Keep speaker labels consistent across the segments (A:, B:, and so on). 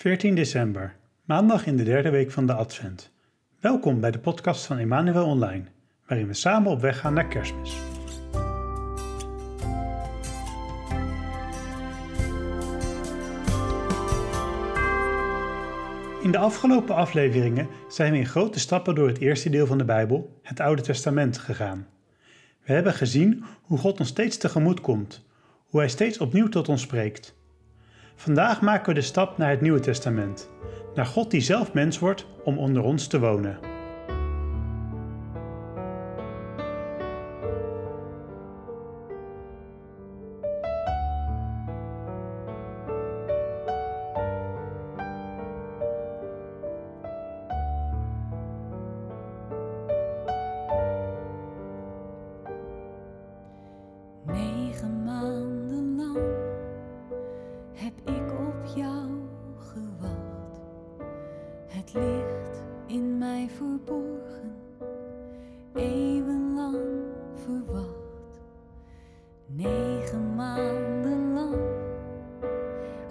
A: 14 december, maandag in de derde week van de Advent. Welkom bij de podcast van Emmanuel Online, waarin we samen op weg gaan naar Kerstmis. In de afgelopen afleveringen zijn we in grote stappen door het eerste deel van de Bijbel, het Oude Testament, gegaan. We hebben gezien hoe God ons steeds tegemoet komt, hoe Hij steeds opnieuw tot ons spreekt. Vandaag maken we de stap naar het Nieuwe Testament, naar God die zelf mens wordt om onder ons te wonen.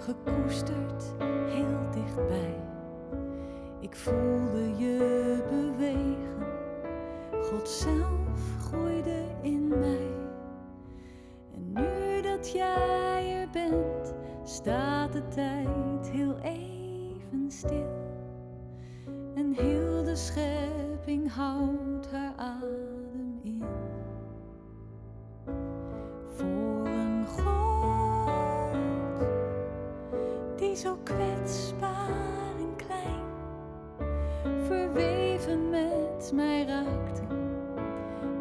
B: Gekoesterd, heel dichtbij. Ik voelde je bewegen, God zelf groeide in mij. En nu dat jij er bent, staat de tijd heel even stil. En heel de schepping houdt verweven met mij raakte,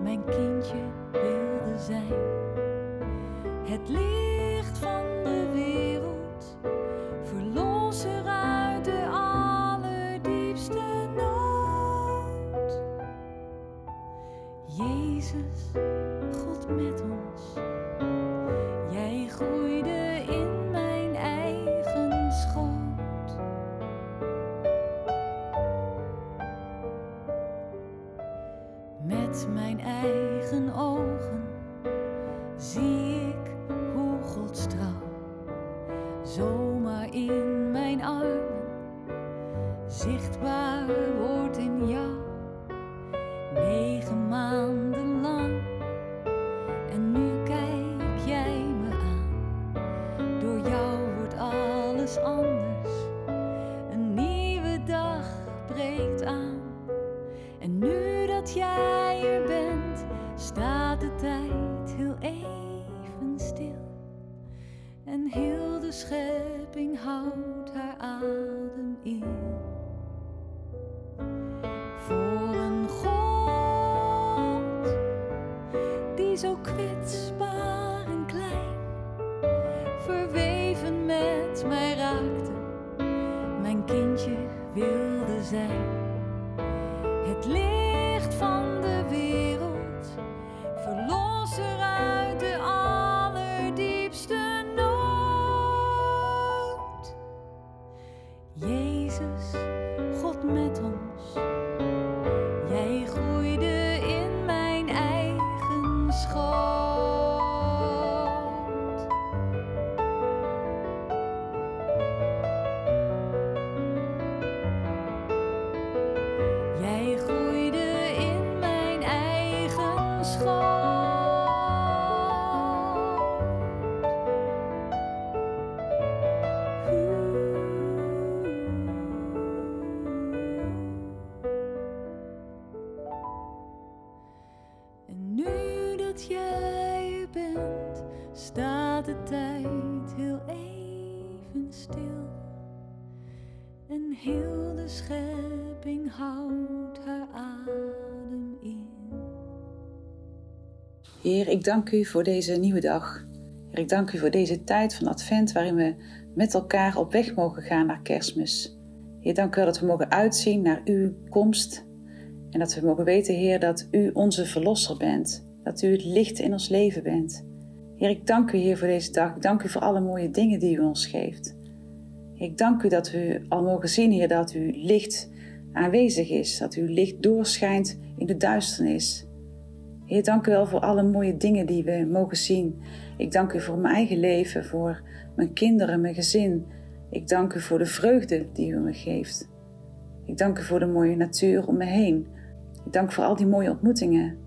B: mijn kindje wilde zijn. Het licht eigen ogen zie ik hoe Gods trouw zomaar in mijn armen zichtbaar de schepping houdt haar adem in. Staat de tijd heel even stil. En heel de schepping houdt haar adem in.
C: Heer, ik dank u voor deze nieuwe dag. Heer, ik dank u voor deze tijd van Advent waarin we met elkaar op weg mogen gaan naar Kerstmis. Heer, dank u wel dat we mogen uitzien naar uw komst en dat we mogen weten, Heer, dat u onze Verlosser bent, dat u het licht in ons leven bent. Heer, ik dank u, Heer, voor deze dag. Ik dank u voor alle mooie dingen die u ons geeft. Ik dank u dat we al mogen zien, Heer, dat uw licht aanwezig is, dat uw licht doorschijnt in de duisternis. Heer, dank u wel voor alle mooie dingen die we mogen zien. Ik dank u voor mijn eigen leven, voor mijn kinderen, mijn gezin. Ik dank u voor de vreugde die u me geeft. Ik dank u voor de mooie natuur om me heen. Ik dank voor al die mooie ontmoetingen.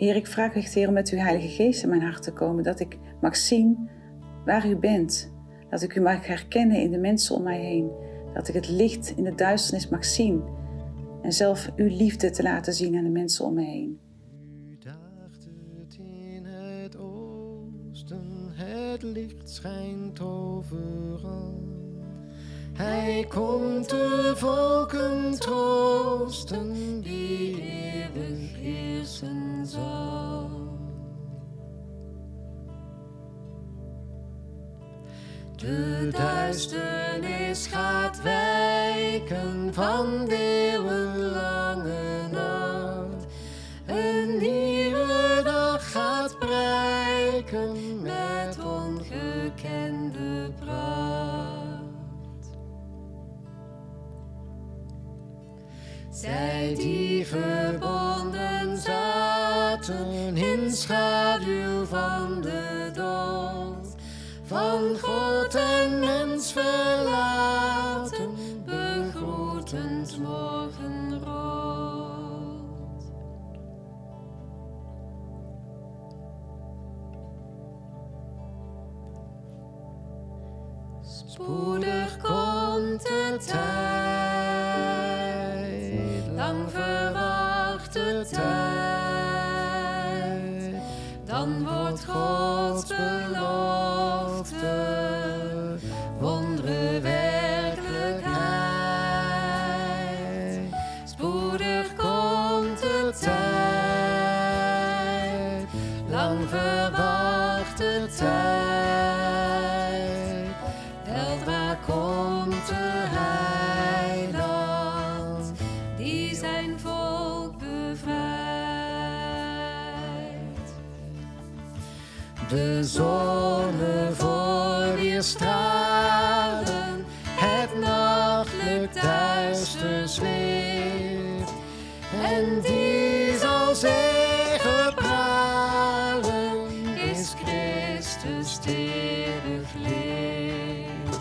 C: Heer, ik vraag echt, Heer, om met uw Heilige Geest in mijn hart te komen, dat ik mag zien waar u bent. Dat ik u mag herkennen in de mensen om mij heen. Dat ik het licht in de duisternis mag zien. En zelf uw liefde te laten zien aan de mensen om me heen.
D: U daagt het in het oosten, het licht schijnt overal. Hij komt de volken troosten, die eeuwig heersen zal. De duisternis gaat wijken van eeuwenlange nacht. Een nieuwe dag gaat prijken met ongekende pracht. Zij die verbonden zaten in schaduw van de dood, van God en mens verlaten, begroeten 's morgenrood. Spoedig komt de tijd, lang Dan De zonne voor weer stralen, het nachtelijk duister zweeft. En die zal zeggen pralen, is Christus eeuwig leeft.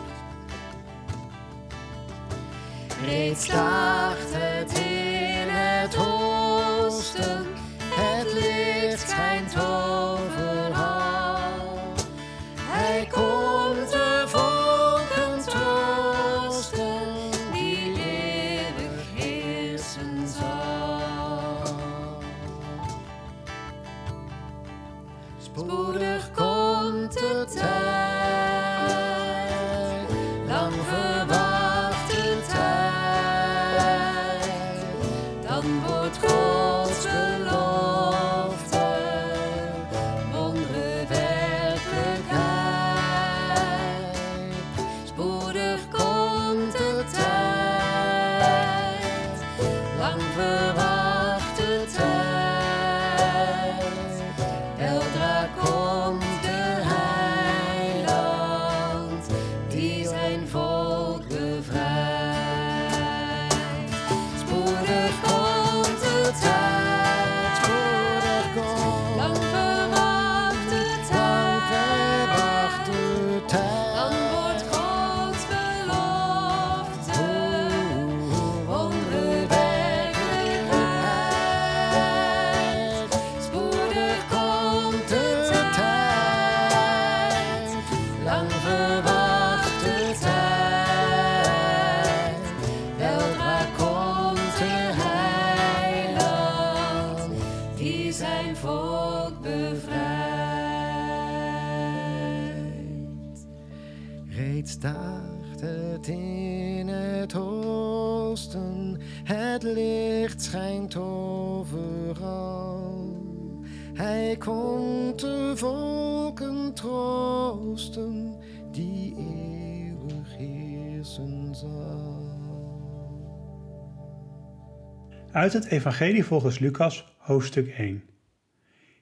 D: Daagt het in het oosten, het licht schijnt overal. Hij komt de volken troosten, die eeuwig heersen zal.
A: Uit het Evangelie volgens Lucas, hoofdstuk 1.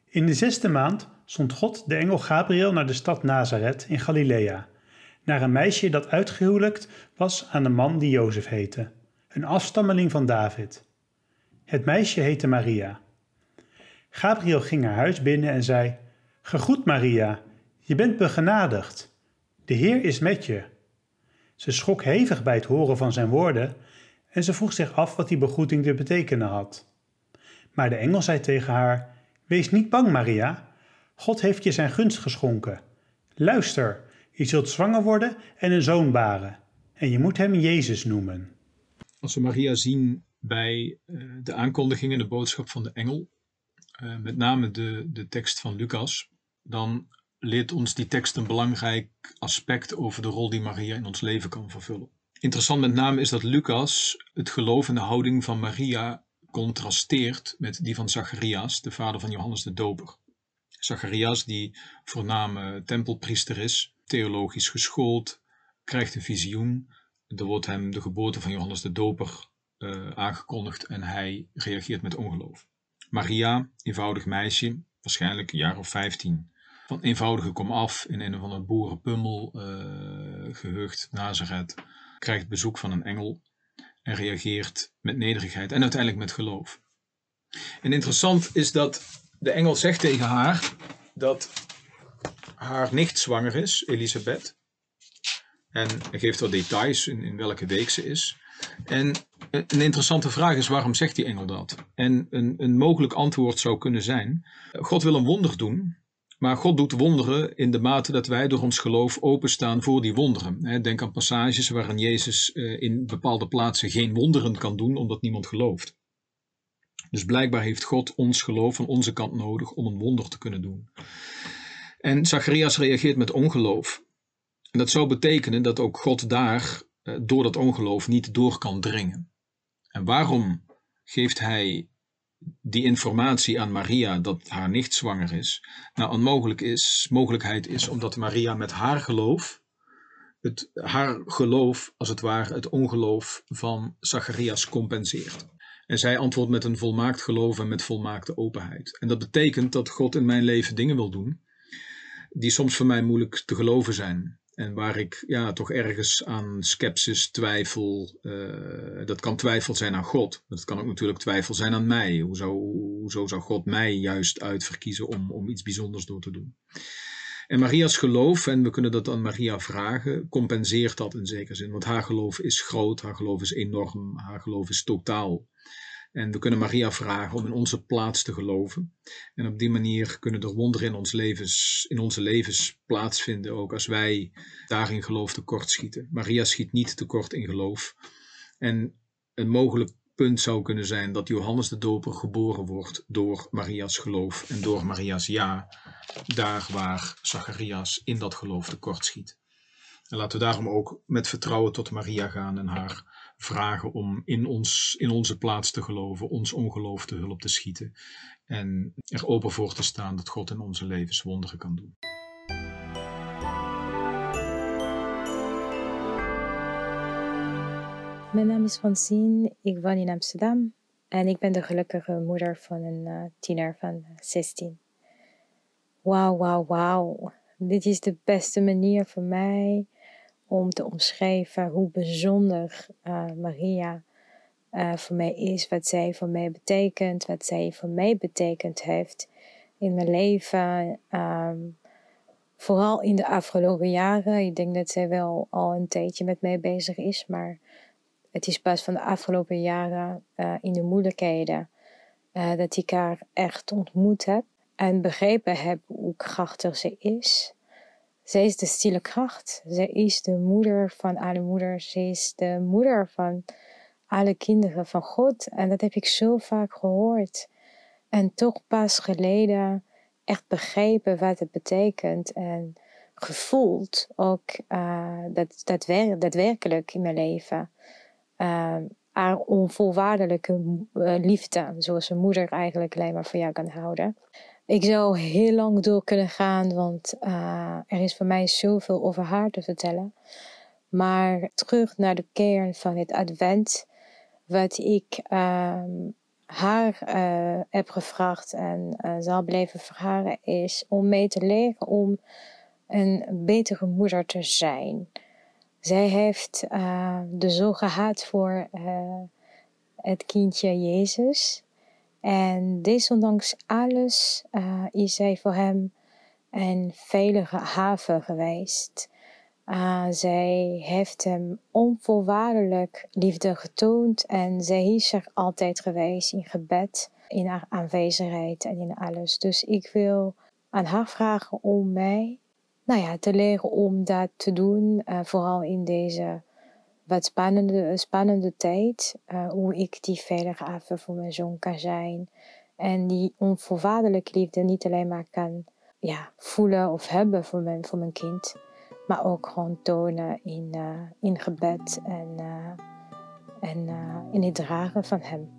A: In de zesde maand zond God de engel Gabriel naar de stad Nazareth in Galilea, naar een meisje dat uitgehuwelijkt was aan een man die Jozef heette, een afstammeling van David. Het meisje heette Maria. Gabriel ging haar huis binnen en zei: Gegroet Maria, je bent begenadigd. De Heer is met je. Ze schrok hevig bij het horen van zijn woorden en ze vroeg zich af wat die begroeting te betekenen had. Maar de engel zei tegen haar: Wees niet bang, Maria. God heeft je zijn gunst geschonken. Luister, je zult zwanger worden en een zoon baren. En je moet hem Jezus noemen.
E: Als we Maria zien bij uh, de aankondigingen, de boodschap van de engel, uh, met name de, de tekst van Lucas, dan leert ons die tekst een belangrijk aspect over de rol die Maria in ons leven kan vervullen. Interessant met name is dat Lucas het geloof en de houding van Maria contrasteert met die van Zacharias, de vader van Johannes de Doper. Zacharias, die voorname tempelpriester is, theologisch geschoold, krijgt een visioen. Er wordt hem de geboorte van Johannes de Doper uh, aangekondigd en hij reageert met ongeloof. Maria, eenvoudig meisje, waarschijnlijk een jaar of vijftien, van eenvoudige kom af in een van het boerenpummel uh, gehucht Nazareth, krijgt bezoek van een engel en reageert met nederigheid en uiteindelijk met geloof. En interessant is dat de engel zegt tegen haar dat haar nicht zwanger is, Elisabeth. En geeft wat details in, in welke week ze is. En een interessante vraag is: waarom zegt die engel dat? En een, een mogelijk antwoord zou kunnen zijn: God wil een wonder doen, maar God doet wonderen in de mate dat wij door ons geloof openstaan voor die wonderen. Denk aan passages waarin Jezus eh, in bepaalde plaatsen geen wonderen kan doen omdat niemand gelooft. Dus blijkbaar heeft God ons geloof van onze kant nodig om een wonder te kunnen doen. En Zacharias reageert met ongeloof. En dat zou betekenen dat ook God daar eh, door dat ongeloof niet door kan dringen. En waarom geeft hij die informatie aan Maria dat haar nicht zwanger is? Nou, een mogelijk is, mogelijkheid is omdat Maria met haar geloof, het, haar geloof als het ware het ongeloof van Zacharias compenseert. En zij antwoordt met een volmaakt geloof en met volmaakte openheid. En dat betekent dat God in mijn leven dingen wil doen die soms voor mij moeilijk te geloven zijn. En waar ik ja, toch ergens aan sceptisch, twijfel. Uh, dat kan twijfel zijn aan God. Dat kan ook natuurlijk twijfel zijn aan mij. Hoezo, hoezo zou God mij juist uitverkiezen om, om iets bijzonders door te doen? En Maria's geloof, en we kunnen dat aan Maria vragen, compenseert dat in zekere zin. Want haar geloof is groot, haar geloof is enorm, haar geloof is totaal. En we kunnen Maria vragen om in onze plaats te geloven. En op die manier kunnen er wonderen in, ons levens, in onze levens plaatsvinden, ook als wij daarin geloof tekortschieten. Maria schiet niet tekort in geloof. En een mogelijk punt zou kunnen zijn dat Johannes de Doper geboren wordt door Maria's geloof en door Maria's ja, daar waar Zacharias in dat geloof tekortschiet. En laten we daarom ook met vertrouwen tot Maria gaan en haar vragen om in, ons, in onze plaats te geloven, ons ongeloof te hulp te schieten en er open voor te staan dat God in onze levens wonderen kan doen.
F: Mijn naam is Francine, ik woon in Amsterdam en ik ben de gelukkige moeder van een uh, tiener van 16. Wauw, wauw, wauw. Dit is de beste manier voor mij om te omschrijven hoe bijzonder uh, Maria uh, voor mij is, wat zij voor mij betekent, wat zij voor mij betekend heeft in mijn leven. Um, vooral in de afgelopen jaren. Ik denk dat zij wel al een tijdje met mij bezig is, maar het is pas van de afgelopen jaren uh, in de moeilijkheden dat ik haar echt ontmoet heb en begrepen heb hoe krachtig ze is. Zij is de stille kracht. Zij is de moeder van alle moeders. Zij is de moeder van alle kinderen van God. En dat heb ik zo vaak gehoord. En toch pas geleden echt begrepen wat het betekent. En gevoeld ook uh, dat, dat wer daadwerkelijk in mijn leven. Uh, haar onvoorwaardelijke uh, liefde, zoals een moeder eigenlijk alleen maar van jou kan houden. Ik zou heel lang door kunnen gaan, want uh, er is voor mij zoveel over haar te vertellen. Maar terug naar de kern van het advent, wat ik uh, haar uh, heb gevraagd en zal blijven vragen, is om mee te leren om een betere moeder te zijn. Zij heeft de zorg gehad voor het kindje Jezus. En desondanks alles uh, is zij voor hem een veilige haven geweest. Uh, zij heeft hem onvoorwaardelijk liefde getoond en zij is er altijd geweest in gebed, in haar aanwezigheid en in alles. Dus ik wil aan haar vragen om mij nou ja, te leren om dat te doen, uh, vooral in deze wat spannende, spannende tijd. Uh, hoe ik die haven voor mijn zoon kan zijn. En die onvoorwaardelijke liefde niet alleen maar kan ja, voelen of hebben voor mijn, voor mijn kind. Maar ook gewoon tonen in, uh, in gebed en, en in het dragen van hem.